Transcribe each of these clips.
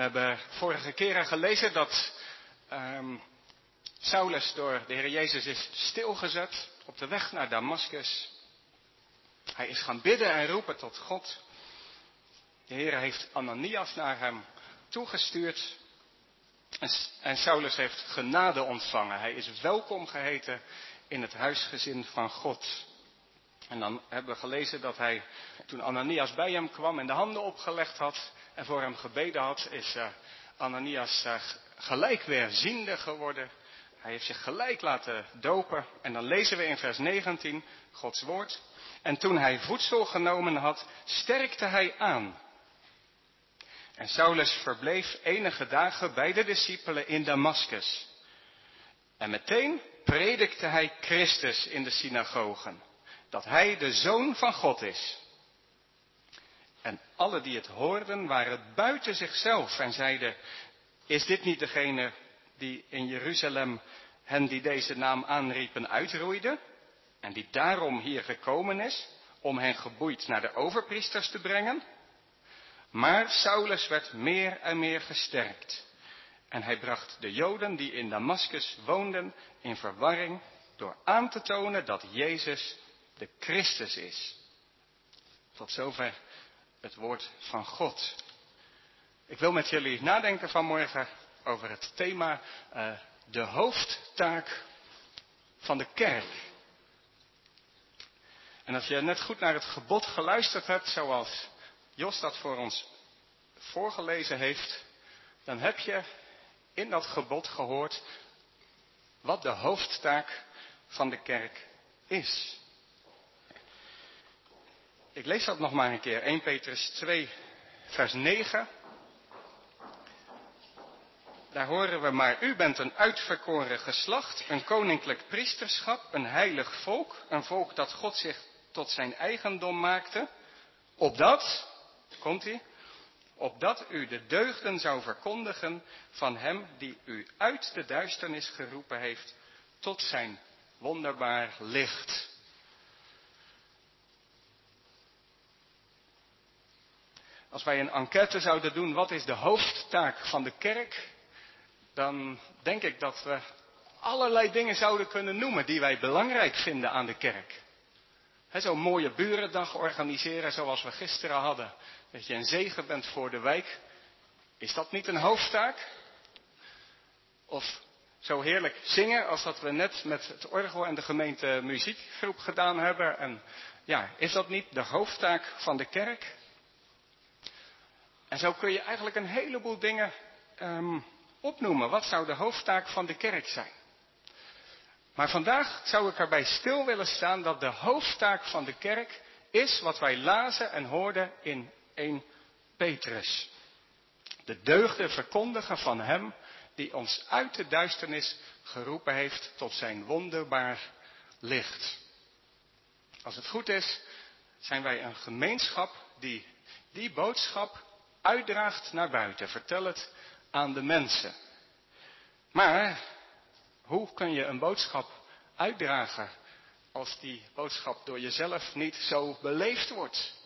We hebben vorige keren gelezen dat um, Saulus door de Heer Jezus is stilgezet op de weg naar Damascus. Hij is gaan bidden en roepen tot God. De Heer heeft Ananias naar hem toegestuurd. En, en Saulus heeft genade ontvangen. Hij is welkom geheten in het huisgezin van God. En dan hebben we gelezen dat hij, toen Ananias bij hem kwam en de handen opgelegd had en voor hem gebeden had, is uh, Ananias uh, gelijk weer ziende geworden. Hij heeft zich gelijk laten dopen. En dan lezen we in vers 19 Gods woord. En toen hij voedsel genomen had, sterkte hij aan. En Saulus verbleef enige dagen bij de discipelen in Damascus. En meteen predikte hij Christus in de synagogen. Dat hij de zoon van God is. En alle die het hoorden waren buiten zichzelf en zeiden, is dit niet degene die in Jeruzalem hen die deze naam aanriepen uitroeide? En die daarom hier gekomen is, om hen geboeid naar de overpriesters te brengen? Maar Saulus werd meer en meer gesterkt. En hij bracht de Joden die in Damascus woonden in verwarring door aan te tonen dat Jezus de Christus is. Tot zover het woord van God. Ik wil met jullie nadenken vanmorgen over het thema uh, de hoofdtaak van de kerk. En als je net goed naar het gebod geluisterd hebt, zoals Jos dat voor ons voorgelezen heeft, dan heb je in dat gebod gehoord wat de hoofdtaak van de kerk is. Ik lees dat nog maar een keer. 1 Petrus 2, vers 9. Daar horen we maar, u bent een uitverkoren geslacht, een koninklijk priesterschap, een heilig volk, een volk dat God zich tot zijn eigendom maakte, opdat, komt ie, opdat u de deugden zou verkondigen van hem die u uit de duisternis geroepen heeft tot zijn wonderbaar licht. Als wij een enquête zouden doen, wat is de hoofdtaak van de kerk? Dan denk ik dat we allerlei dingen zouden kunnen noemen die wij belangrijk vinden aan de kerk. Zo'n mooie burendag organiseren zoals we gisteren hadden. Dat je een zegen bent voor de wijk. Is dat niet een hoofdtaak? Of zo heerlijk zingen als dat we net met het orgel en de gemeente muziekgroep gedaan hebben. En ja, is dat niet de hoofdtaak van de kerk? En zo kun je eigenlijk een heleboel dingen um, opnoemen. Wat zou de hoofdtaak van de kerk zijn? Maar vandaag zou ik erbij stil willen staan dat de hoofdtaak van de kerk is wat wij lazen en hoorden in 1 Petrus. De deugden verkondigen van Hem die ons uit de duisternis geroepen heeft tot zijn wonderbaar licht. Als het goed is, zijn wij een gemeenschap die die boodschap uitdraagt naar buiten. Vertel het aan de mensen. Maar hoe kun je een boodschap uitdragen als die boodschap door jezelf niet zo beleefd wordt?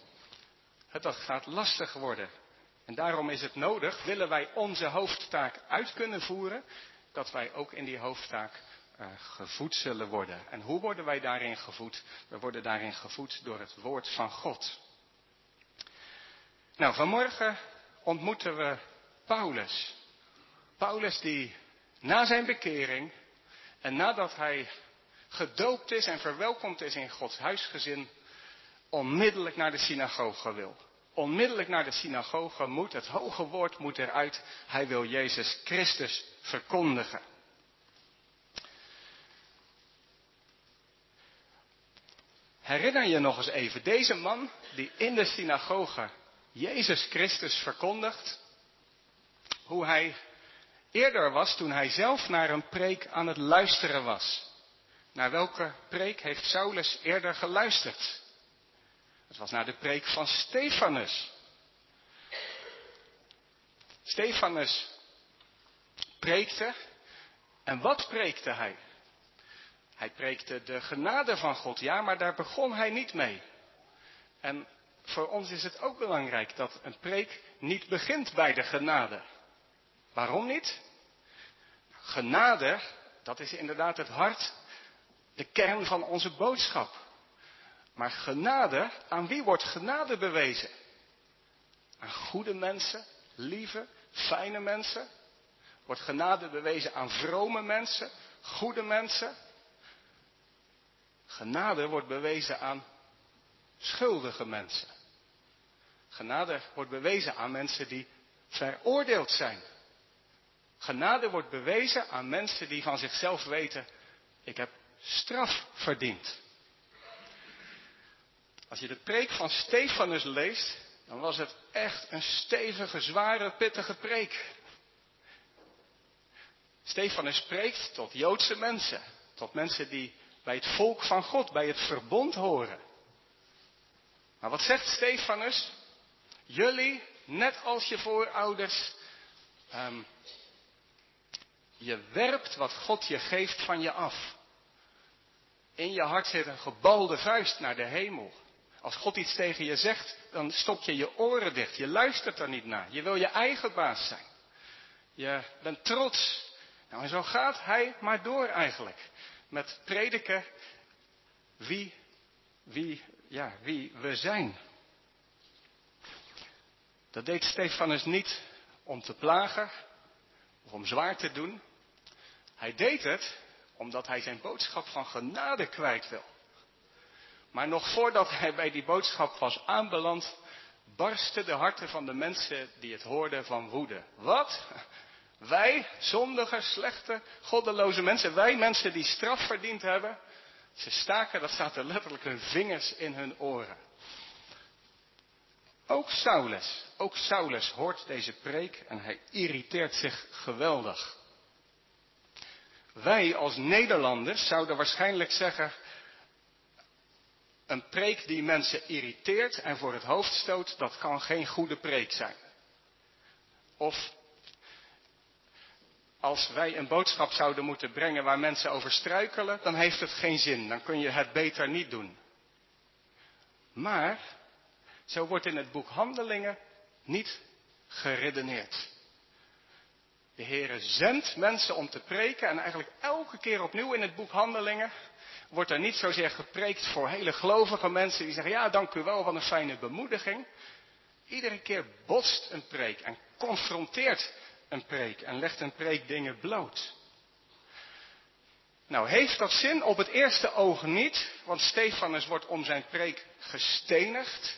Dat gaat lastig worden. En daarom is het nodig, willen wij onze hoofdtaak uit kunnen voeren, dat wij ook in die hoofdtaak uh, gevoed zullen worden. En hoe worden wij daarin gevoed? We worden daarin gevoed door het woord van God. Nou, vanmorgen ontmoeten we Paulus. Paulus die na zijn bekering en nadat hij gedoopt is en verwelkomd is in Gods huisgezin, onmiddellijk naar de synagoge wil. Onmiddellijk naar de synagoge moet, het hoge woord moet eruit. Hij wil Jezus Christus verkondigen. Herinner je nog eens even, deze man die in de synagoge Jezus Christus verkondigt, hoe hij eerder was toen hij zelf naar een preek aan het luisteren was. Naar welke preek heeft Saulus eerder geluisterd? Het was naar de preek van Stefanus. Stefanus preekte. En wat preekte hij? Hij preekte de genade van God, ja, maar daar begon hij niet mee. En voor ons is het ook belangrijk dat een preek niet begint bij de genade. Waarom niet? Genade, dat is inderdaad het hart, de kern van onze boodschap. Maar genade, aan wie wordt genade bewezen? Aan goede mensen, lieve, fijne mensen? Wordt genade bewezen aan vrome mensen, goede mensen? Genade wordt bewezen aan schuldige mensen. Genade wordt bewezen aan mensen die veroordeeld zijn. Genade wordt bewezen aan mensen die van zichzelf weten, ik heb straf verdiend. Als je de preek van Stefanus leest, dan was het echt een stevige, zware, pittige preek. Stefanus spreekt tot Joodse mensen, tot mensen die bij het volk van God, bij het verbond horen. Maar wat zegt Stefanus? Jullie, net als je voorouders, um, je werpt wat God je geeft van je af. In je hart zit een gebalde vuist naar de hemel. Als God iets tegen je zegt, dan stop je je oren dicht. Je luistert er niet naar. Je wil je eigen baas zijn. Je bent trots. Nou, en zo gaat hij maar door eigenlijk. Met prediken wie, wie, ja, wie we zijn. Dat deed Stefanus niet om te plagen of om zwaar te doen. Hij deed het omdat hij zijn boodschap van genade kwijt wil. Maar nog voordat hij bij die boodschap was aanbeland, barsten de harten van de mensen die het hoorden van woede. Wat? Wij, zondige, slechte, goddeloze mensen, wij mensen die straf verdiend hebben, ze staken, dat staat er letterlijk, hun vingers in hun oren. Ook Saulus, ook Saulus hoort deze preek en hij irriteert zich geweldig. Wij als Nederlanders zouden waarschijnlijk zeggen, een preek die mensen irriteert en voor het hoofd stoot, dat kan geen goede preek zijn. Of als wij een boodschap zouden moeten brengen waar mensen over struikelen, dan heeft het geen zin. Dan kun je het beter niet doen. Maar zo wordt in het boek Handelingen niet geredeneerd. De Heere zendt mensen om te preken en eigenlijk elke keer opnieuw in het boek Handelingen wordt er niet zozeer gepreekt voor hele gelovige mensen die zeggen, ja dank u wel, wat een fijne bemoediging. Iedere keer botst een preek en confronteert een preek en legt een preek dingen bloot. Nou, heeft dat zin? Op het eerste oog niet, want Stefanus wordt om zijn preek gestenigd.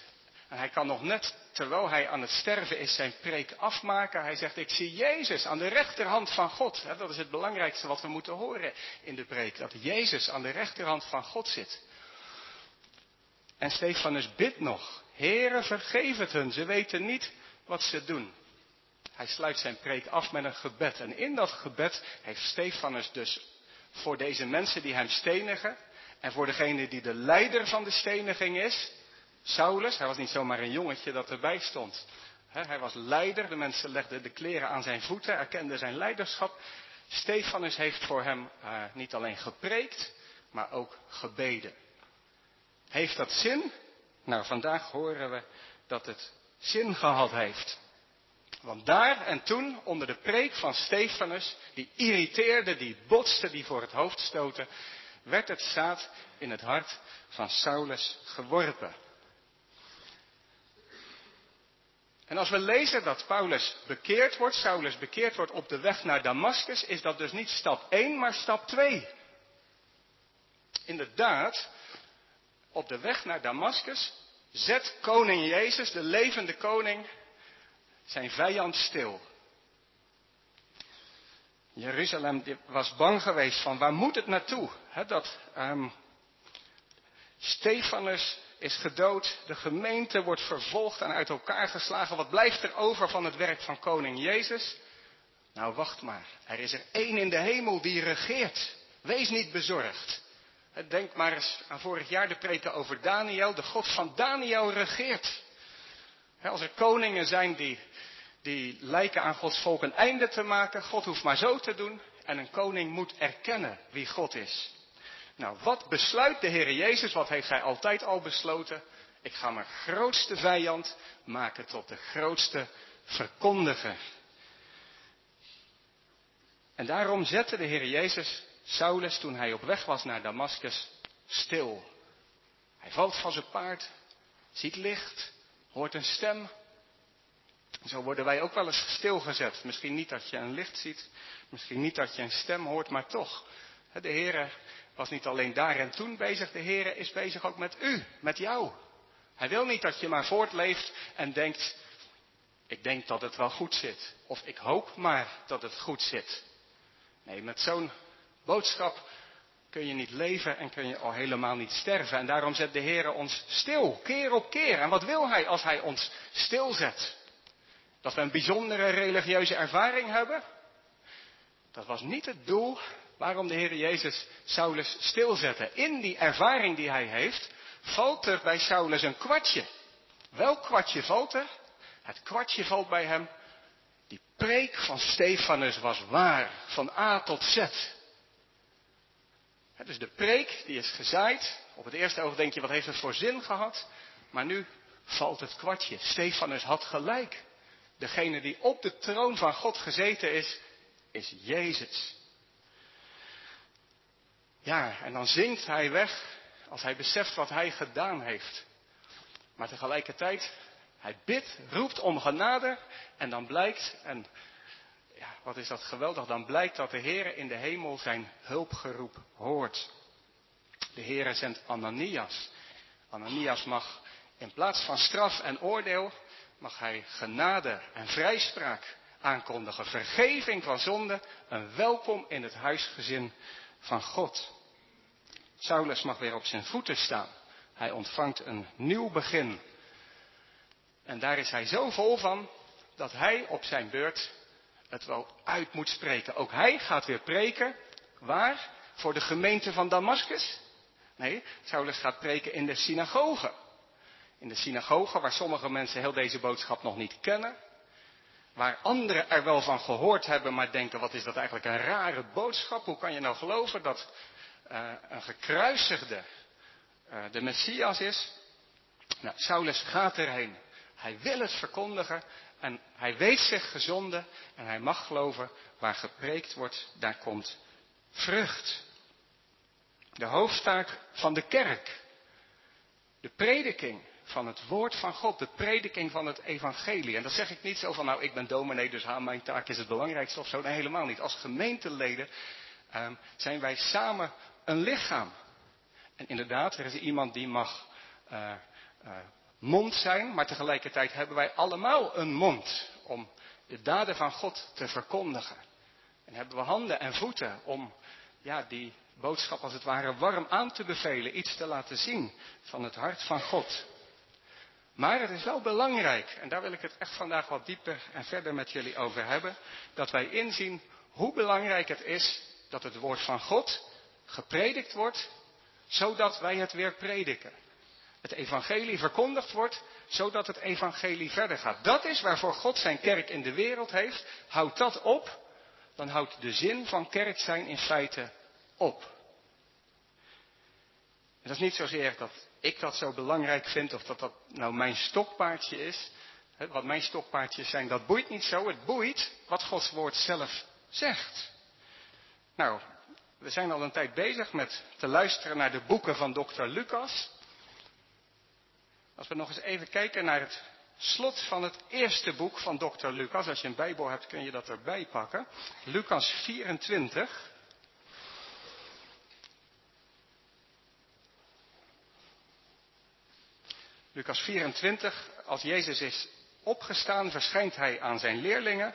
En hij kan nog net, terwijl hij aan het sterven is, zijn preek afmaken. Hij zegt, ik zie Jezus aan de rechterhand van God. Dat is het belangrijkste wat we moeten horen in de preek. Dat Jezus aan de rechterhand van God zit. En Stefanus bidt nog, Heere vergeef het hun, ze weten niet wat ze doen. Hij sluit zijn preek af met een gebed. En in dat gebed heeft Stefanus dus voor deze mensen die hem stenigen, en voor degene die de leider van de steniging is, Saulus, hij was niet zomaar een jongetje dat erbij stond. hij was leider, de mensen legden de kleren aan zijn voeten, erkenden zijn leiderschap. Stefanus heeft voor hem uh, niet alleen gepreekt, maar ook gebeden. Heeft dat zin? Nou, vandaag horen we dat het zin gehad heeft. Want daar en toen, onder de preek van Stefanus, die irriteerde, die botste, die voor het hoofd stoten, werd het zaad in het hart van Saulus geworpen. En als we lezen dat Paulus bekeerd wordt, Saulus bekeerd wordt op de weg naar Damascus, is dat dus niet stap 1, maar stap 2. Inderdaad, op de weg naar Damascus zet koning Jezus, de levende koning, zijn vijand stil. Jeruzalem was bang geweest van waar moet het naartoe? dat um, Stefanus is gedood, de gemeente wordt vervolgd en uit elkaar geslagen. Wat blijft er over van het werk van koning Jezus? Nou, wacht maar. Er is er één in de hemel die regeert. Wees niet bezorgd. Denk maar eens aan vorig jaar de preken over Daniel. De God van Daniel regeert. Als er koningen zijn die, die lijken aan Gods volk een einde te maken, God hoeft maar zo te doen. En een koning moet erkennen wie God is. Nou, wat besluit de Heer Jezus? Wat heeft hij altijd al besloten? Ik ga mijn grootste vijand maken tot de grootste verkondiger. En daarom zette de Heer Jezus Saulus toen hij op weg was naar Damascus stil. Hij valt van zijn paard, ziet licht, hoort een stem. Zo worden wij ook wel eens stilgezet. Misschien niet dat je een licht ziet, misschien niet dat je een stem hoort, maar toch. De Heer was niet alleen daar en toen bezig, de Heer is bezig ook met u, met jou. Hij wil niet dat je maar voortleeft en denkt, ik denk dat het wel goed zit. Of ik hoop maar dat het goed zit. Nee, met zo'n boodschap kun je niet leven en kun je al helemaal niet sterven. En daarom zet de Heer ons stil, keer op keer. En wat wil Hij als Hij ons stilzet? Dat we een bijzondere religieuze ervaring hebben? Dat was niet het doel waarom de Heer Jezus Saulus stilzette. In die ervaring die hij heeft, valt er bij Saulus een kwartje. Welk kwartje valt er? Het kwartje valt bij hem. Die preek van Stefanus was waar, van A tot Z. Dus de preek die is gezaaid. Op het eerste oog denk je, wat heeft het voor zin gehad? Maar nu valt het kwartje. Stefanus had gelijk. Degene die op de troon van God gezeten is, is Jezus. Ja, en dan zingt hij weg als hij beseft wat hij gedaan heeft. Maar tegelijkertijd, hij bidt, roept om genade en dan blijkt, en ja, wat is dat geweldig, dan blijkt dat de Heer in de hemel zijn hulpgeroep hoort. De Heer zendt Ananias. Ananias mag in plaats van straf en oordeel, mag hij genade en vrijspraak aankondigen. Vergeving van zonde, een welkom in het huisgezin van God. Saulus mag weer op zijn voeten staan. Hij ontvangt een nieuw begin. En daar is hij zo vol van dat hij op zijn beurt het wel uit moet spreken. Ook hij gaat weer preken. Waar? Voor de gemeente van Damascus? Nee, Saulus gaat preken in de synagoge. In de synagoge waar sommige mensen heel deze boodschap nog niet kennen. Waar anderen er wel van gehoord hebben, maar denken, wat is dat eigenlijk een rare boodschap? Hoe kan je nou geloven dat uh, een gekruisigde uh, de Messias is. Nou, Saulus gaat erheen. Hij wil het verkondigen en hij weet zich gezonden en hij mag geloven waar gepreekt wordt, daar komt vrucht. De hoofdtaak van de kerk. De prediking van het woord van God, de prediking van het evangelie. En dat zeg ik niet zo van, nou ik ben dominee, dus mijn taak is het belangrijkste of zo. Nee, helemaal niet. Als gemeenteleden um, zijn wij samen een lichaam. En inderdaad, er is iemand die mag uh, mond zijn, maar tegelijkertijd hebben wij allemaal een mond om de daden van God te verkondigen. En hebben we handen en voeten om ja, die boodschap als het ware warm aan te bevelen, iets te laten zien van het hart van God. Maar het is wel belangrijk, en daar wil ik het echt vandaag wat dieper en verder met jullie over hebben, dat wij inzien hoe belangrijk het is dat het woord van God gepredikt wordt, zodat wij het weer prediken. Het evangelie verkondigd wordt, zodat het evangelie verder gaat. Dat is waarvoor God zijn kerk in de wereld heeft. Houd dat op, dan houdt de zin van kerk zijn in feite op. En dat is niet zozeer dat ik dat zo belangrijk vind of dat dat nou mijn stokpaardje is. Wat mijn stokpaardjes zijn, dat boeit niet zo. Het boeit wat Gods woord zelf zegt. Nou, we zijn al een tijd bezig met te luisteren naar de boeken van dokter Lucas. Als we nog eens even kijken naar het slot van het eerste boek van dokter Lucas. Als je een Bijbel hebt kun je dat erbij pakken. Lucas 24. Lucas 24, als Jezus is opgestaan, verschijnt hij aan zijn leerlingen.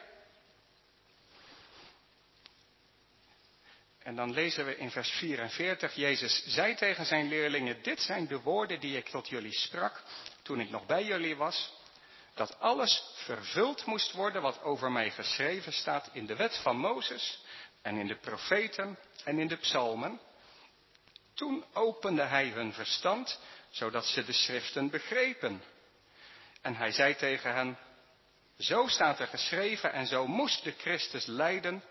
En dan lezen we in vers 44, Jezus zei tegen zijn leerlingen, dit zijn de woorden die ik tot jullie sprak toen ik nog bij jullie was, dat alles vervuld moest worden wat over mij geschreven staat in de wet van Mozes en in de profeten en in de psalmen. Toen opende hij hun verstand, zodat ze de schriften begrepen. En hij zei tegen hen, zo staat er geschreven en zo moest de Christus lijden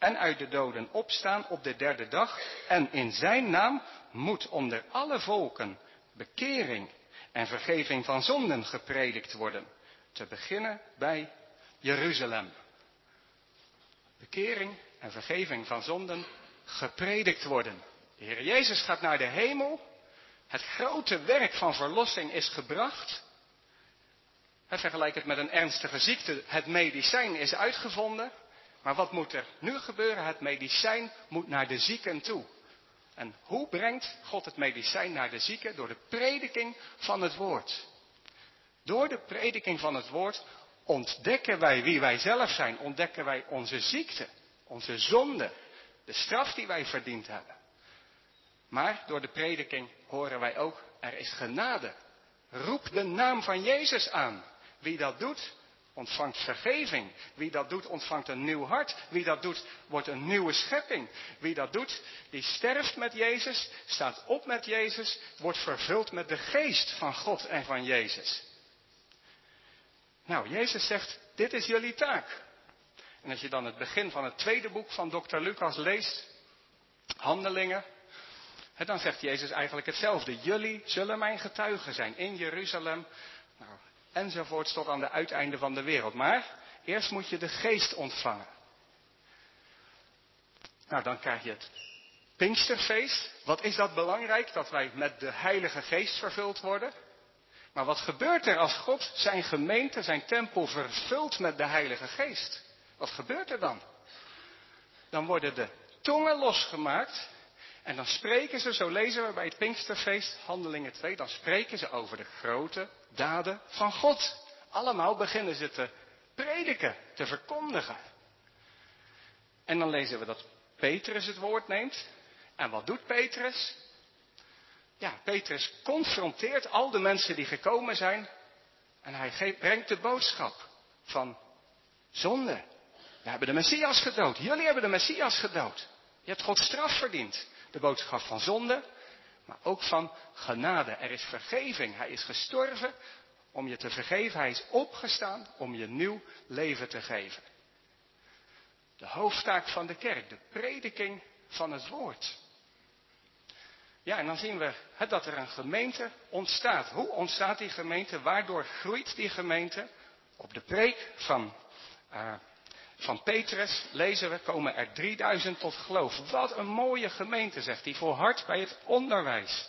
en uit de doden opstaan op de derde dag. En in zijn naam moet onder alle volken bekering en vergeving van zonden gepredikt worden. Te beginnen bij Jeruzalem. Bekering en vergeving van zonden gepredikt worden. De Heer Jezus gaat naar de hemel. Het grote werk van verlossing is gebracht. Vergelijk het met een ernstige ziekte. Het medicijn is uitgevonden. Maar wat moet er nu gebeuren? Het medicijn moet naar de zieken toe. En hoe brengt God het medicijn naar de zieken? Door de prediking van het woord. Door de prediking van het woord ontdekken wij wie wij zelf zijn. Ontdekken wij onze ziekte, onze zonde, de straf die wij verdiend hebben. Maar door de prediking horen wij ook, er is genade. Roep de naam van Jezus aan. Wie dat doet, ontvangt vergeving. Wie dat doet, ontvangt een nieuw hart. Wie dat doet, wordt een nieuwe schepping. Wie dat doet, die sterft met Jezus, staat op met Jezus, wordt vervuld met de geest van God en van Jezus. Nou, Jezus zegt, dit is jullie taak. En als je dan het begin van het tweede boek van dokter Lucas leest, Handelingen, dan zegt Jezus eigenlijk hetzelfde. Jullie zullen mijn getuigen zijn in Jeruzalem, enzovoorts tot aan de uiteinde van de wereld. Maar eerst moet je de geest ontvangen. Nou, dan krijg je het Pinksterfeest. Wat is dat belangrijk, dat wij met de Heilige Geest vervuld worden? Maar wat gebeurt er als God zijn gemeente, zijn tempel vervult met de Heilige Geest? Wat gebeurt er dan? Dan worden de tongen losgemaakt en dan spreken ze, zo lezen we bij het Pinksterfeest, Handelingen 2, dan spreken ze over de grote daden van God. Allemaal beginnen ze te prediken, te verkondigen. En dan lezen we dat Petrus het woord neemt. En wat doet Petrus? Ja, Petrus confronteert al de mensen die gekomen zijn. En hij brengt de boodschap van zonde. We hebben de Messias gedood. Jullie hebben de Messias gedood. Je hebt Gods straf verdiend. De boodschap van zonde, maar ook van genade. Er is vergeving. Hij is gestorven om je te vergeven. Hij is opgestaan om je nieuw leven te geven. De hoofdtaak van de kerk, de prediking van het woord. Ja, en dan zien we dat er een gemeente ontstaat. Hoe ontstaat die gemeente? Waardoor groeit die gemeente? Op de preek van uh, van Petrus lezen we, komen er 3000 tot geloof. Wat een mooie gemeente, zegt hij, volhard bij het onderwijs.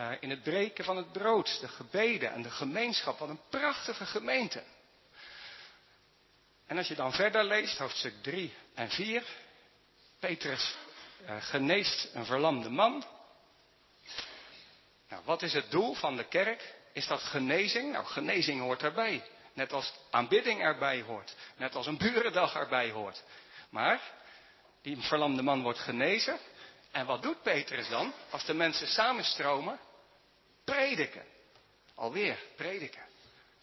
Uh, in het breken van het brood, de gebeden en de gemeenschap. Wat een prachtige gemeente. En als je dan verder leest, hoofdstuk 3 en 4. Petrus uh, geneest een verlamde man. Nou, wat is het doel van de kerk? Is dat genezing? Nou, genezing hoort erbij. Net als aanbidding erbij hoort. Net als een burendag erbij hoort. Maar die verlamde man wordt genezen. En wat doet Petrus dan? Als de mensen samenstromen, prediken. Alweer, prediken.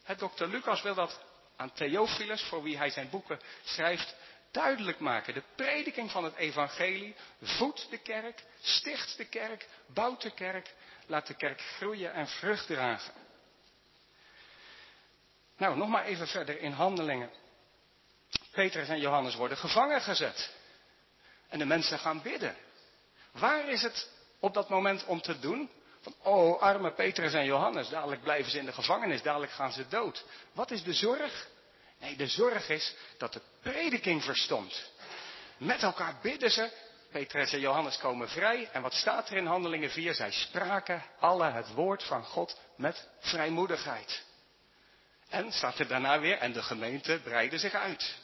Het dokter Lucas wil dat aan Theophilus, voor wie hij zijn boeken schrijft, duidelijk maken. De prediking van het evangelie voedt de kerk, sticht de kerk, bouwt de kerk, laat de kerk groeien en vrucht dragen. Nou, nog maar even verder in handelingen. Petrus en Johannes worden gevangen gezet. En de mensen gaan bidden. Waar is het op dat moment om te doen? Van, oh, arme Petrus en Johannes, dadelijk blijven ze in de gevangenis, dadelijk gaan ze dood. Wat is de zorg? Nee, de zorg is dat de prediking verstond. Met elkaar bidden ze. Petrus en Johannes komen vrij. En wat staat er in Handelingen 4? Zij spraken alle het woord van God met vrijmoedigheid. En staat er daarna weer, en de gemeente breidde zich uit.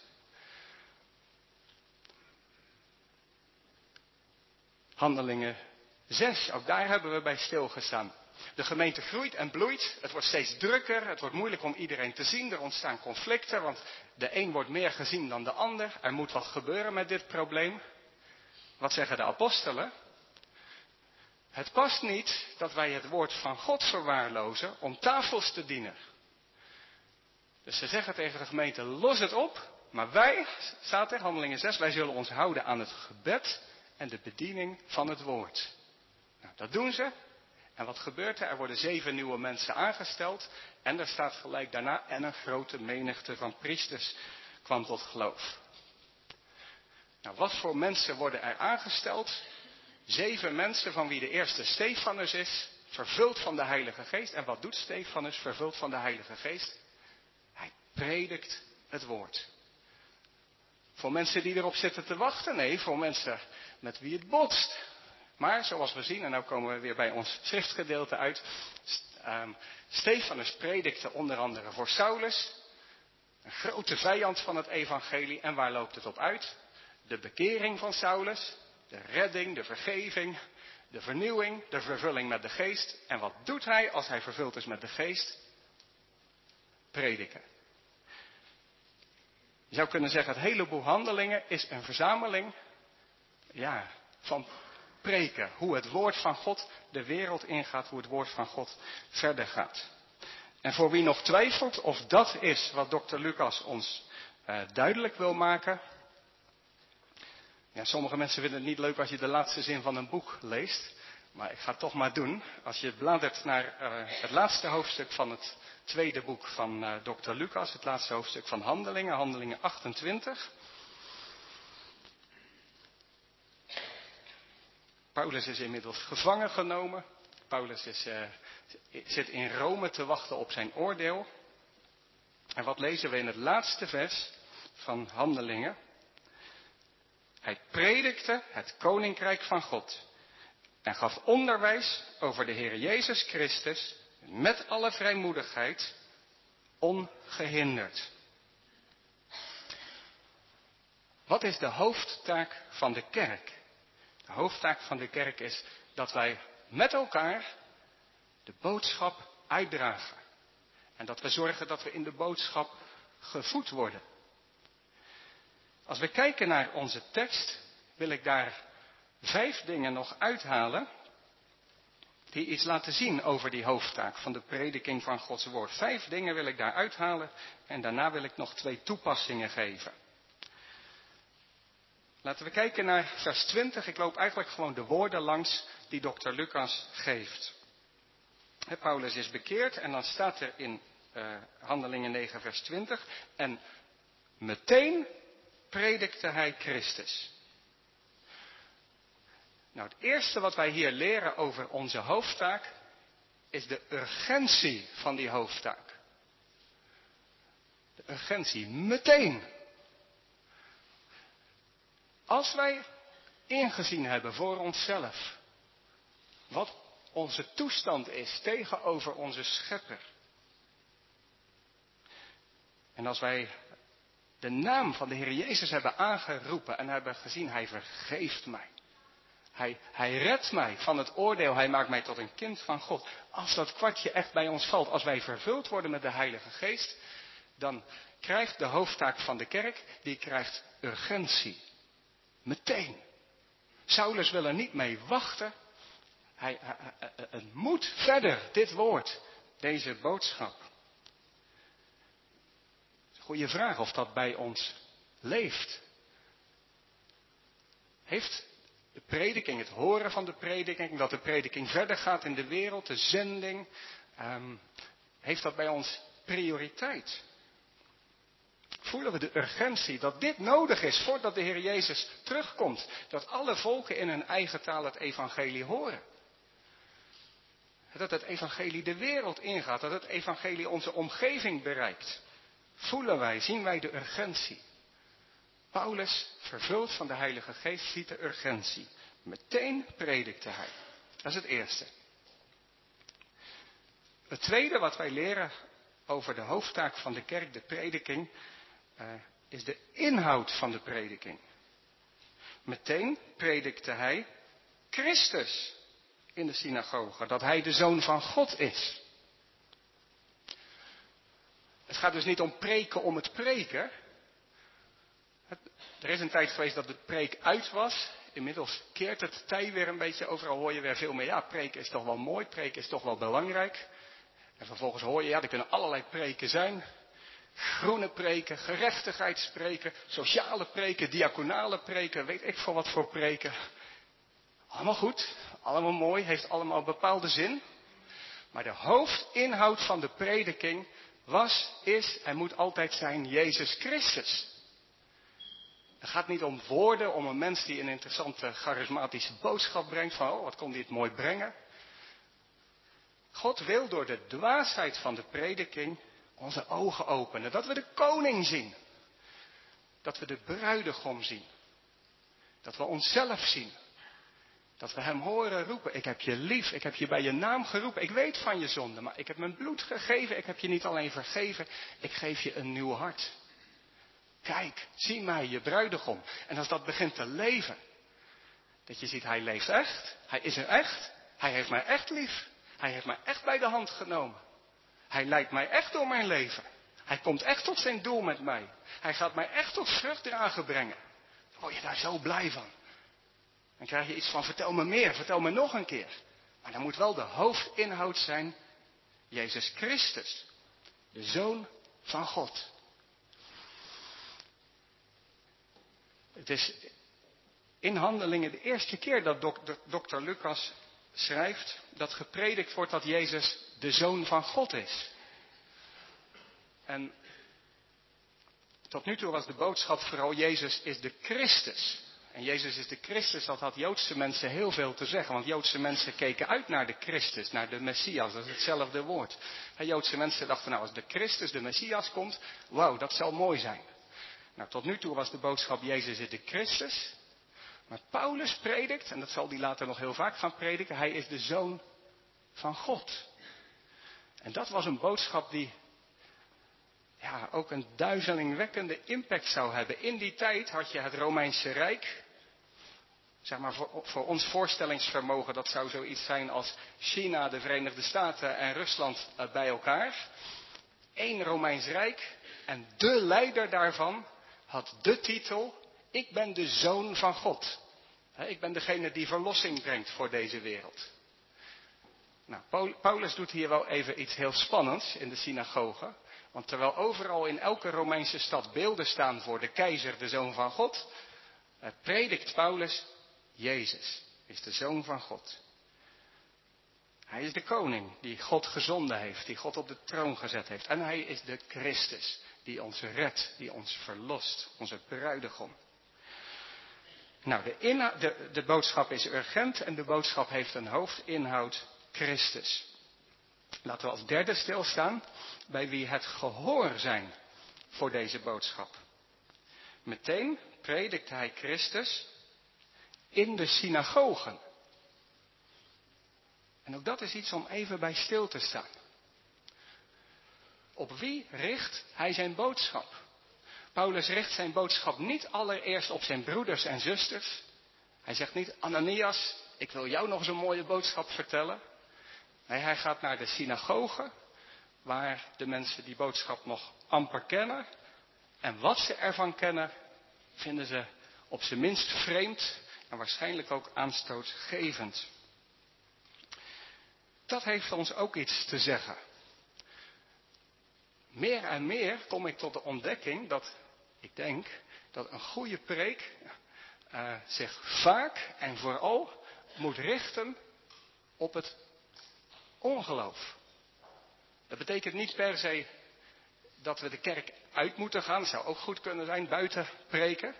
Handelingen 6, ook daar hebben we bij stilgestaan. De gemeente groeit en bloeit. Het wordt steeds drukker. Het wordt moeilijk om iedereen te zien. Er ontstaan conflicten, want de een wordt meer gezien dan de ander. Er moet wat gebeuren met dit probleem. Wat zeggen de apostelen? Het past niet dat wij het woord van God verwaarlozen om tafels te dienen. Dus ze zeggen tegen de gemeente, los het op. Maar wij, staat er, handelingen 6, wij zullen ons houden aan het gebed en de bediening van het woord. Nou, dat doen ze. En wat gebeurt er? Er worden zeven nieuwe mensen aangesteld. En er staat gelijk daarna, en een grote menigte van priesters kwam tot geloof. Nou, wat voor mensen worden er aangesteld? Zeven mensen van wie de eerste Stefanus is, vervuld van de Heilige Geest. En wat doet Stefanus, vervuld van de Heilige Geest? Predikt het woord. voor mensen die erop zitten te wachten. Nee, voor mensen met wie het botst. Maar zoals we zien, en nu komen we weer bij ons schriftgedeelte uit. Um, Stefanus predikte onder andere voor Saulus. Een grote vijand van het evangelie. En waar loopt het op uit? De bekering van Saulus. De redding, de vergeving, de vernieuwing, de vervulling met de geest. En wat doet hij als hij vervuld is met de geest? Prediken. Je zou kunnen zeggen, het hele boek Handelingen is een verzameling ja, van preken. Hoe het woord van God de wereld ingaat, hoe het woord van God verder gaat. En voor wie nog twijfelt of dat is wat dokter Lucas ons uh, duidelijk wil maken. Ja, sommige mensen vinden het niet leuk als je de laatste zin van een boek leest. Maar ik ga het toch maar doen. Als je bladert naar uh, het laatste hoofdstuk van het tweede boek van uh, dokter Lucas, het laatste hoofdstuk van Handelingen, Handelingen 28. Paulus is inmiddels gevangen genomen. Paulus is, uh, zit in Rome te wachten op zijn oordeel. En wat lezen we in het laatste vers van Handelingen? Hij predikte het koninkrijk van God en gaf onderwijs over de Heer Jezus Christus met alle vrijmoedigheid, ongehinderd. Wat is de hoofdtaak van de kerk? De hoofdtaak van de kerk is dat wij met elkaar de boodschap uitdragen. En dat we zorgen dat we in de boodschap gevoed worden. Als we kijken naar onze tekst, wil ik daar vijf dingen nog uithalen die iets laten zien over die hoofdtaak van de prediking van Gods woord. Vijf dingen wil ik daar uithalen en daarna wil ik nog twee toepassingen geven. Laten we kijken naar vers 20. Ik loop eigenlijk gewoon de woorden langs die dokter Lucas geeft. Paulus is bekeerd en dan staat er in uh, Handelingen 9 vers 20. En meteen predikte hij Christus. Nou, het eerste wat wij hier leren over onze hoofdtaak is de urgentie van die hoofdtaak. De urgentie, meteen. Als wij ingezien hebben voor onszelf wat onze toestand is tegenover onze schepper. En als wij de naam van de Heer Jezus hebben aangeroepen en hebben gezien, Hij vergeeft mij. Hij, hij redt mij van het oordeel. Hij maakt mij tot een kind van God. Als dat kwartje echt bij ons valt, als wij vervuld worden met de Heilige Geest, dan krijgt de hoofdtaak van de kerk, die krijgt urgentie. Meteen. Saulus wil er niet mee wachten. Hij, het moet verder, dit woord, deze boodschap. Goeie vraag of dat bij ons leeft. Heeft de prediking, het horen van de prediking, dat de prediking verder gaat in de wereld, de zending, um, heeft dat bij ons prioriteit? Voelen we de urgentie dat dit nodig is voordat de Heer Jezus terugkomt? Dat alle volken in hun eigen taal het evangelie horen? Dat het evangelie de wereld ingaat, dat het evangelie onze omgeving bereikt. Voelen wij, zien wij de urgentie? Paulus, vervuld van de Heilige Geest, ziet de urgentie. Meteen predikte hij. Dat is het eerste. Het tweede wat wij leren over de hoofdtaak van de kerk, de prediking, uh, is de inhoud van de prediking. Meteen predikte hij Christus in de synagoge, dat hij de zoon van God is. Het gaat dus niet om preken om het preken, er is een tijd geweest dat de preek uit was. Inmiddels keert het tij weer een beetje. Overal hoor je weer veel meer. Ja, preken is toch wel mooi. Preken is toch wel belangrijk. En vervolgens hoor je, ja, er kunnen allerlei preken zijn. Groene preken, gerechtigheidspreken, sociale preken, diaconale preken, weet ik veel wat voor preken. Allemaal goed, allemaal mooi, heeft allemaal bepaalde zin. Maar de hoofdinhoud van de prediking was, is en moet altijd zijn Jezus Christus. Het gaat niet om woorden, om een mens die een interessante, charismatische boodschap brengt. Van, oh, wat kon dit mooi brengen. God wil door de dwaasheid van de prediking onze ogen openen. Dat we de koning zien. dat we de bruidegom zien. Dat we onszelf zien. Dat we hem horen roepen, ik heb je lief, ik heb je bij je naam geroepen, ik weet van je zonde, maar ik heb mijn bloed gegeven, ik heb je niet alleen vergeven, ik geef je een nieuw hart. Kijk, zie mij, je bruidegom. En als dat begint te leven, dat je ziet, hij leeft echt, hij is er echt, hij heeft mij echt lief, hij heeft mij echt bij de hand genomen. Hij leidt mij echt door mijn leven. Hij komt echt tot zijn doel met mij. Hij gaat mij echt tot vruchtdragen brengen. Word je daar zo blij van? Dan krijg je iets van, vertel me meer, vertel me nog een keer. Maar dan moet wel de hoofdinhoud zijn, Jezus Christus, de Zoon van God. Het is in handelingen de eerste keer dat dokter Lucas schrijft dat gepredikt wordt dat Jezus de Zoon van God is. En tot nu toe was de boodschap vooral Jezus is de Christus. En Jezus is de Christus, dat had Joodse mensen heel veel te zeggen. Want Joodse mensen keken uit naar de Christus, naar de Messias. Dat is hetzelfde woord. En Joodse mensen dachten, nou als de Christus, de Messias komt, wauw, dat zal mooi zijn. Nou, tot nu toe was de boodschap Jezus is de Christus. Maar Paulus predikt, en dat zal hij later nog heel vaak gaan prediken, hij is de zoon van God. En dat was een boodschap die ja, ook een duizelingwekkende impact zou hebben. In die tijd had je het Romeinse Rijk. Zeg maar voor, voor ons voorstellingsvermogen, dat zou zoiets zijn als China, de Verenigde Staten en Rusland eh, bij elkaar. Eén Romeins Rijk en de leider daarvan had de titel, ik ben de zoon van God. Ik ben degene die verlossing brengt voor deze wereld. Nou, Paulus doet hier wel even iets heel spannends in de synagoge. Want terwijl overal in elke Romeinse stad beelden staan voor de keizer, de zoon van God, eh, predikt Paulus, Jezus is de zoon van God. Hij is de koning die God gezonden heeft, die God op de troon gezet heeft. En hij is de Christus die ons redt, die ons verlost, onze bruidegom. Nou, de, de, de boodschap is urgent en de boodschap heeft een hoofdinhoud, Christus. Laten we als derde stilstaan bij wie het gehoor zijn voor deze boodschap. Meteen predikt hij Christus in de synagogen. En ook dat is iets om even bij stil te staan. Op wie richt hij zijn boodschap? Paulus richt zijn boodschap niet allereerst op zijn broeders en zusters. Hij zegt niet, Ananias, ik wil jou nog zo'n mooie boodschap vertellen. Nee, hij gaat naar de synagoge, waar de mensen die boodschap nog amper kennen. En wat ze ervan kennen, vinden ze op zijn minst vreemd en waarschijnlijk ook aanstootgevend. Dat heeft ons ook iets te zeggen. Meer en meer kom ik tot de ontdekking dat ik denk dat een goede preek uh, zich vaak en vooral moet richten op het ongeloof. Dat betekent niet per se dat we de kerk uit moeten gaan. Zou ook goed kunnen zijn, buiten preken.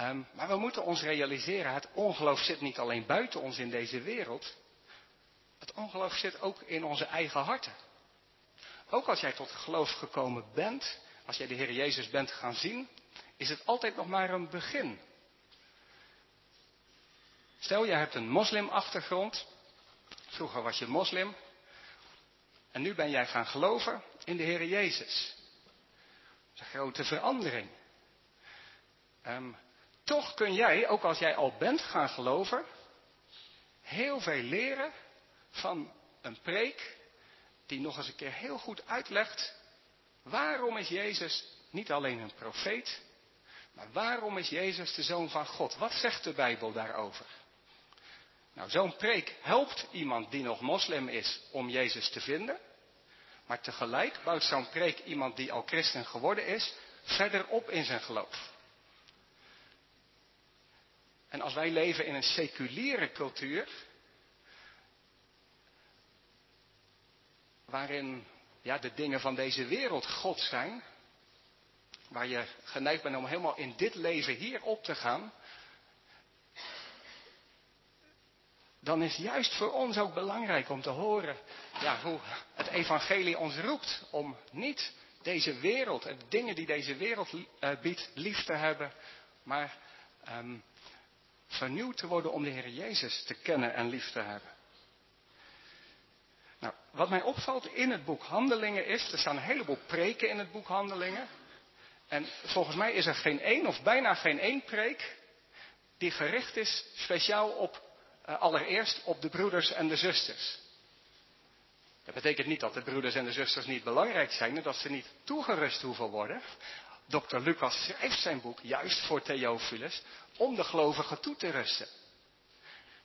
Um, maar we moeten ons realiseren, het ongeloof zit niet alleen buiten ons in deze wereld. Het ongeloof zit ook in onze eigen harten. Ook als jij tot geloof gekomen bent, als jij de Heer Jezus bent gaan zien, is het altijd nog maar een begin. Stel, jij hebt een moslimachtergrond. Vroeger was je moslim. En nu ben jij gaan geloven in de Heer Jezus. Dat is een grote verandering. Um, toch kun jij, ook als jij al bent gaan geloven, heel veel leren van een preek die nog eens een keer heel goed uitlegt waarom is Jezus niet alleen een profeet, maar waarom is Jezus de zoon van God? Wat zegt de Bijbel daarover? Nou, zo'n preek helpt iemand die nog moslim is om Jezus te vinden. Maar tegelijk bouwt zo'n preek iemand die al christen geworden is, verder op in zijn geloof. En als wij leven in een seculiere cultuur, waarin ja, de dingen van deze wereld God zijn, waar je geneigd bent om helemaal in dit leven hier op te gaan, dan is juist voor ons ook belangrijk om te horen ja, hoe het evangelie ons roept om niet deze wereld en dingen die deze wereld uh, biedt lief te hebben, maar um, vernieuwd te worden om de Heer Jezus te kennen en lief te hebben. Nou, wat mij opvalt in het boek Handelingen is, er staan een heleboel preken in het boek Handelingen. En volgens mij is er geen één of bijna geen één preek die gericht is speciaal op, uh, allereerst op de broeders en de zusters. Dat betekent niet dat de broeders en de zusters niet belangrijk zijn en dat ze niet toegerust hoeven worden. Dr. Lucas schrijft zijn boek juist voor Theophilus om de gelovigen toe te rusten.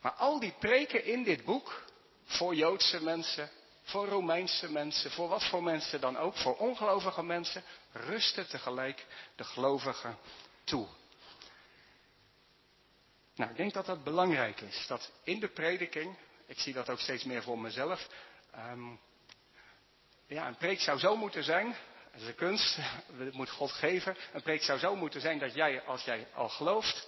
Maar al die preken in dit boek, voor Joodse mensen, voor Romeinse mensen, voor wat voor mensen dan ook, voor ongelovige mensen, rusten tegelijk de gelovigen toe. Nou, ik denk dat dat belangrijk is. Dat in de prediking, ik zie dat ook steeds meer voor mezelf. Um, ja, een preek zou zo moeten zijn. Dat is een kunst, dat moet God geven. Een preek zou zo moeten zijn dat jij, als jij al gelooft,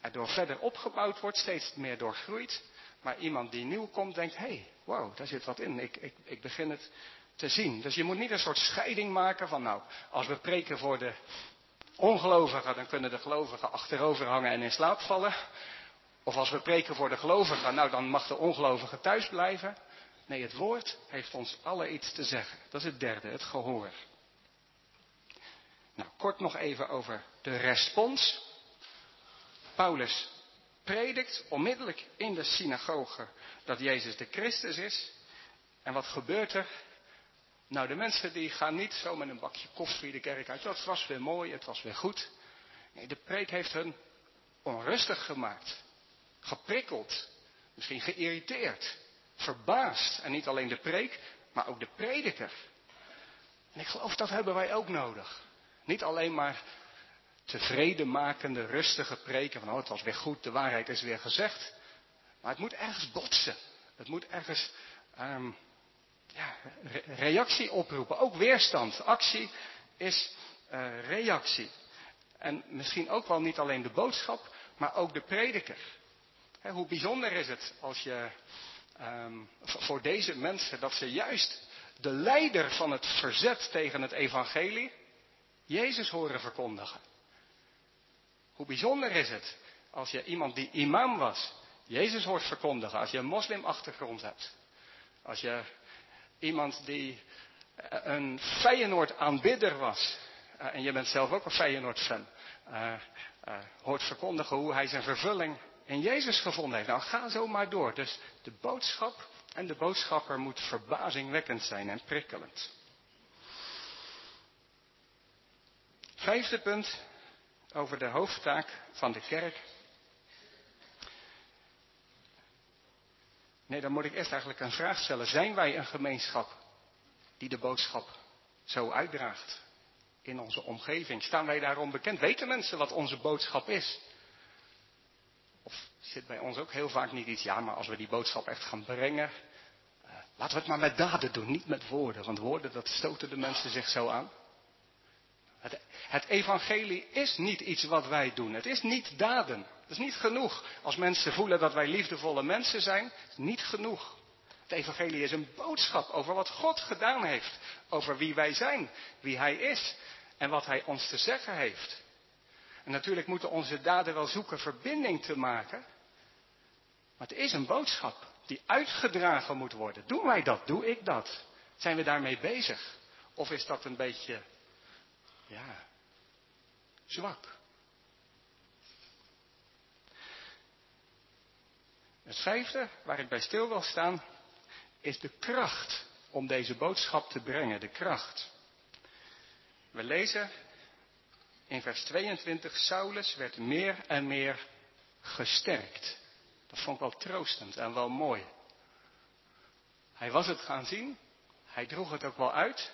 er door verder opgebouwd wordt, steeds meer doorgroeit. Maar iemand die nieuw komt, denkt: hé, hey, wow, daar zit wat in. Ik, ik, ik begin het te zien. Dus je moet niet een soort scheiding maken van, nou, als we preken voor de ongelovigen, dan kunnen de gelovigen achterover hangen en in slaap vallen. Of als we preken voor de gelovigen, nou dan mag de ongelovige thuis blijven. Nee, het woord heeft ons alle iets te zeggen. Dat is het derde, het gehoor. Nou, kort nog even over de respons. Paulus predikt onmiddellijk in de synagoge dat Jezus de Christus is. En wat gebeurt er? Nou, de mensen die gaan niet zo met een bakje koffie de kerk uit. Dat was weer mooi, het was weer goed. Nee, de preek heeft hun onrustig gemaakt. Geprikkeld. Misschien geïrriteerd. Verbaasd. En niet alleen de preek, maar ook de prediker. En ik geloof dat hebben wij ook nodig. Niet alleen maar tevredenmakende, rustige preken van oh het was weer goed, de waarheid is weer gezegd. Maar het moet ergens botsen. Het moet ergens um, ja, reactie oproepen. Ook weerstand. Actie is uh, reactie. En misschien ook wel niet alleen de boodschap, maar ook de prediker. Hoe bijzonder is het als je um, voor deze mensen dat ze juist de leider van het verzet tegen het evangelie Jezus horen verkondigen. Hoe bijzonder is het als je iemand die imam was, Jezus hoort verkondigen, als je een moslimachtergrond hebt. Als je iemand die eh, een Feyenoord aanbidder was, eh, en je bent zelf ook een Feyenoord fan, uh, hoort verkondigen hoe hij zijn vervulling in Jezus gevonden heeft. Nou, ga zo maar door. Dus de boodschap en de boodschapper moet verbazingwekkend zijn en prikkelend. Vijfde punt over de hoofdtaak van de kerk. Nee, dan moet ik eerst eigenlijk een vraag stellen. Zijn wij een gemeenschap die de boodschap zo uitdraagt in onze omgeving? Staan wij daarom bekend? Weten mensen wat onze boodschap is? Of zit bij ons ook heel vaak niet iets, ja, maar als we die boodschap echt gaan brengen, uh, laten we het maar met daden doen, niet met woorden. Want woorden, dat stoten de mensen zich zo aan. Het, evangelie is niet iets wat wij doen. Het is niet daden. Het is niet genoeg. Als mensen voelen dat wij liefdevolle mensen zijn, het is niet genoeg. Het evangelie is een boodschap over wat God gedaan heeft. Over wie wij zijn, wie Hij is en wat Hij ons te zeggen heeft. En natuurlijk moeten onze daden wel zoeken verbinding te maken. Maar het is een boodschap die uitgedragen moet worden. Doen wij dat? Doe ik dat? Zijn we daarmee bezig? Of is dat een beetje ja, zwak. Het vijfde, waar ik bij stil wil staan, is de kracht om deze boodschap te brengen. De kracht. We lezen in vers 22, Saulus werd meer en meer gesterkt. Dat vond ik wel troostend en wel mooi. Hij was het gaan zien, hij droeg het ook wel uit,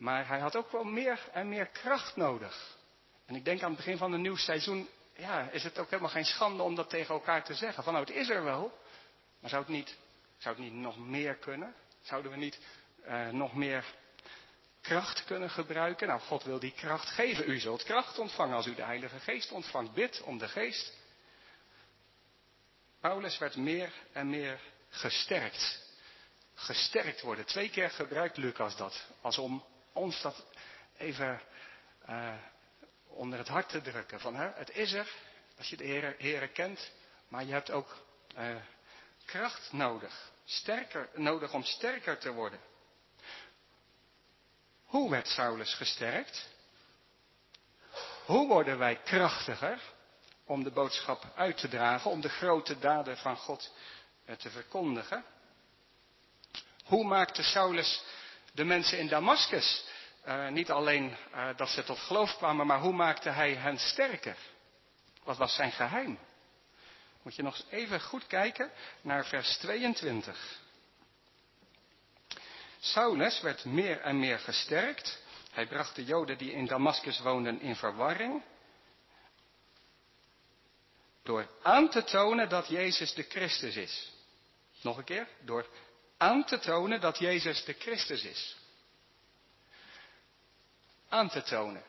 maar hij had ook wel meer en meer kracht nodig. En ik denk aan het begin van een nieuw seizoen, ja, is het ook helemaal geen schande om dat tegen elkaar te zeggen. Van nou, het is er wel, maar zou het niet, zou het niet nog meer kunnen? Zouden we niet uh, nog meer kracht kunnen gebruiken? Nou, God wil die kracht geven. U zult kracht ontvangen als u de Heilige Geest ontvangt. Bid om de Geest. Paulus werd meer en meer gesterkt. Gesterkt worden. Twee keer gebruikt Lucas dat als om ons dat even uh, onder het hart te drukken. Van, hè, het is er, als je de Heer, kent, maar je hebt ook uh, kracht nodig. Sterker, nodig om sterker te worden. Hoe werd Saulus gesterkt? Hoe worden wij krachtiger om de boodschap uit te dragen, om de grote daden van God eh, te verkondigen? Hoe maakte Saulus de mensen in Damascus uh, niet alleen uh, dat ze tot geloof kwamen, maar hoe maakte hij hen sterker? Wat was zijn geheim? Moet je nog even goed kijken naar vers 22. Saulus werd meer en meer gesterkt. Hij bracht de Joden die in Damascus woonden in verwarring. Door aan te tonen dat Jezus de Christus is. Nog een keer. Door aan te tonen dat Jezus de Christus is. Aan te tonen.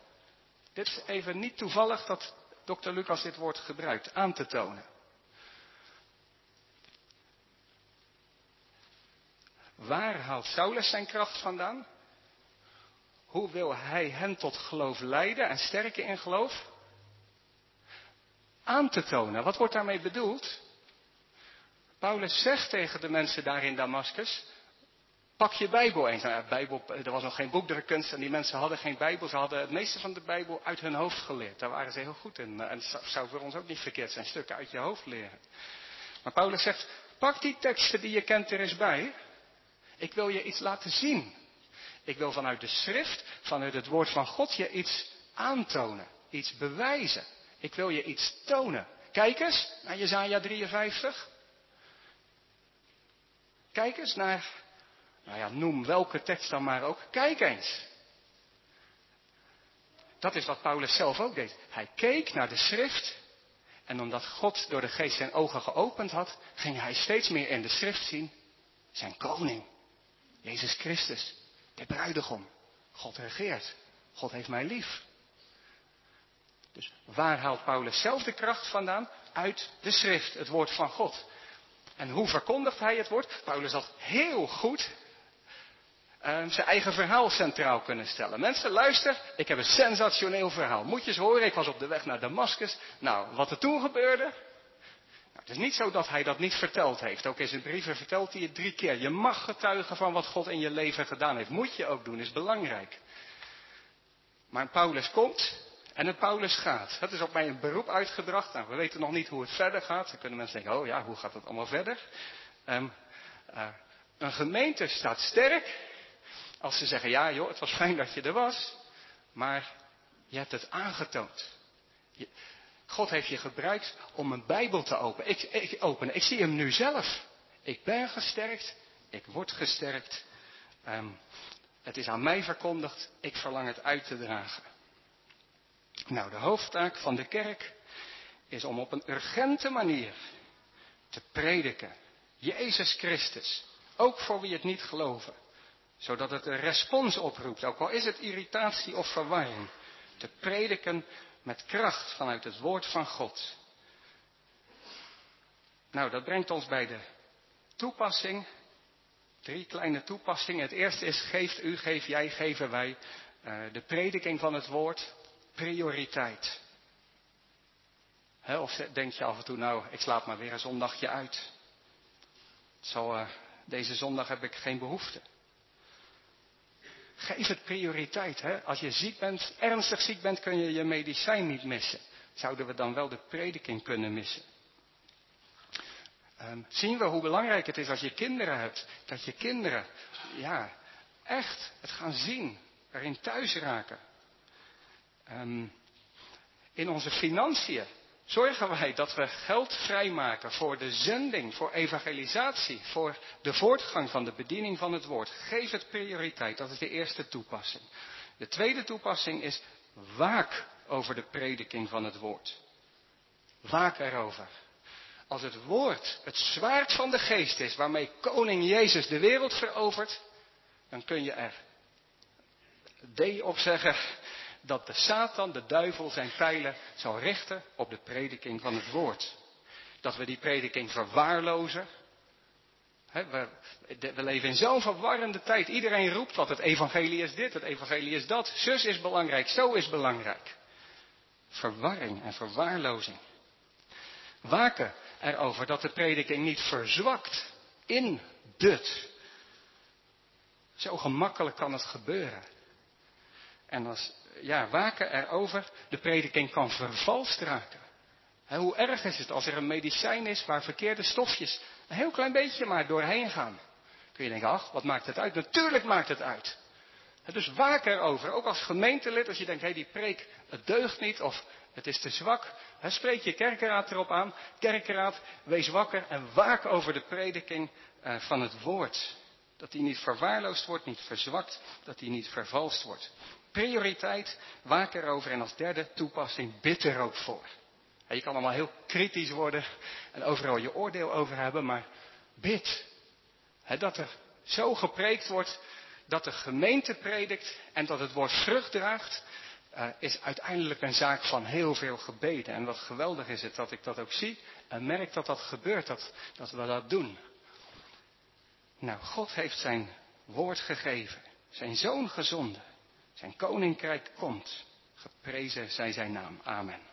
Dit is even niet toevallig dat dokter Lucas dit woord gebruikt. Aan te tonen. Waar haalt Saulus zijn kracht vandaan? Hoe wil hij hen tot geloof leiden en sterken in geloof? Aan te tonen. Wat wordt daarmee bedoeld? Paulus zegt tegen de mensen daar in Damascus, pak je Bijbel eens. Nou, Bijbel, er was nog geen boekdrukkunst en die mensen hadden geen Bijbel. Ze hadden het meeste van de Bijbel uit hun hoofd geleerd. Daar waren ze heel goed in. En het zou voor ons ook niet verkeerd zijn, stukken uit je hoofd leren. Maar Paulus zegt, pak die teksten die je kent er eens bij. Ik wil je iets laten zien. Ik wil vanuit de schrift, vanuit het woord van God je iets aantonen. Iets bewijzen. Ik wil je iets tonen. Kijk eens naar Jezaja 53. Kijk eens naar, nou ja, noem welke tekst dan maar ook. Kijk eens. Dat is wat Paulus zelf ook deed. Hij keek naar de schrift. En omdat God door de geest zijn ogen geopend had, ging hij steeds meer in de schrift zien zijn koning. Jezus Christus, de bruidegom. God regeert. God heeft mij lief. Dus waar haalt Paulus zelf de kracht vandaan? Uit de schrift, het woord van God. En hoe verkondigt hij het woord? Paulus had heel goed uh, zijn eigen verhaal centraal kunnen stellen. Mensen, luister, ik heb een sensationeel verhaal. Moet je eens horen, ik was op de weg naar Damascus. Nou, wat er toen gebeurde, het is niet zo dat hij dat niet verteld heeft. Ook in zijn brieven vertelt hij het drie keer. Je mag getuigen van wat God in je leven gedaan heeft. Moet je ook doen, is belangrijk. Maar Paulus komt en het Paulus gaat. Het is op mij een beroep uitgebracht. Nou, we weten nog niet hoe het verder gaat. Dan kunnen mensen denken, oh ja, hoe gaat het allemaal verder? Um, uh, een gemeente staat sterk als ze zeggen, ja joh, het was fijn dat je er was. Maar je hebt het aangetoond. God heeft je gebruikt om een Bijbel te openen. Ik, openen. ik zie hem nu zelf. Ik ben gesterkt. Ik word gesterkt. Um, het is aan mij verkondigd. Ik verlang het uit te dragen. Nou, de hoofdtaak van de kerk is om op een urgente manier te prediken. Jezus Christus. Ook voor wie het niet geloven. Zodat het een respons oproept. Ook al is het irritatie of verwarring. Te prediken met kracht vanuit het woord van God. Nou, dat brengt ons bij de toepassing. Drie kleine toepassingen. Het eerste is, geeft u, geef jij, geven wij. Uh, de prediking van het woord, prioriteit. Of denk je af en toe, nou, ik slaap maar weer een zondagje uit. Uh, deze zondag heb ik geen behoefte. Geef het prioriteit. Hè? Als je ziek bent, ernstig ziek bent, kun je je medicijn niet missen. Zouden we dan wel de prediking kunnen missen? Um, zien we hoe belangrijk het is als je kinderen hebt. Dat je kinderen, ja, echt het gaan zien. Erin thuis raken. Um, in onze financiën zorgen wij dat we geld vrijmaken voor de zending, voor evangelisatie, voor de voortgang van de bediening van het woord. Geef het prioriteit, dat is de eerste toepassing. De tweede toepassing is waak over de prediking van het woord. Waak erover. Als het woord het zwaard van de geest is waarmee koning Jezus de wereld verovert, dan kun je er D op zeggen dat de Satan, de duivel, zijn pijlen zal richten op de prediking van het woord. Dat we die prediking verwaarlozen. we, we, leven in zo'n verwarrende tijd. Iedereen roept wat. Het evangelie is dit, het evangelie is dat. Zus is belangrijk, zo is belangrijk. Verwarring en verwaarlozing. Waken erover dat de prediking niet verzwakt in dut. Zo gemakkelijk kan het gebeuren. En als, ja, waken erover, de prediking kan vervalst raken. hoe erg is het als er een medicijn is waar verkeerde stofjes een heel klein beetje maar doorheen gaan. Kun je denken, ach, wat maakt het uit? Natuurlijk maakt het uit. Dus waak erover, ook als gemeentelid, als je denkt, hé, hey, die preek, het deugt niet of het is te zwak. spreek je kerkeraad erop aan. Kerkeraad, wees wakker en waak over de prediking eh, van het woord. Dat die niet verwaarloosd wordt, niet verzwakt, dat die niet vervalst wordt. Prioriteit, waak erover en als derde toepassing, bid er ook voor. Je kan allemaal heel kritisch worden en overal je oordeel over hebben, maar bid. Dat er zo gepreekt wordt dat de gemeente predikt en dat het woord vrucht draagt, eh, is uiteindelijk een zaak van heel veel gebeden. En wat geweldig is het dat ik dat ook zie en merk dat dat gebeurt, dat, dat we dat doen. Nou, God heeft zijn woord gegeven, zijn zoon gezonden, zijn koninkrijk komt. Geprezen zij zijn naam. Amen.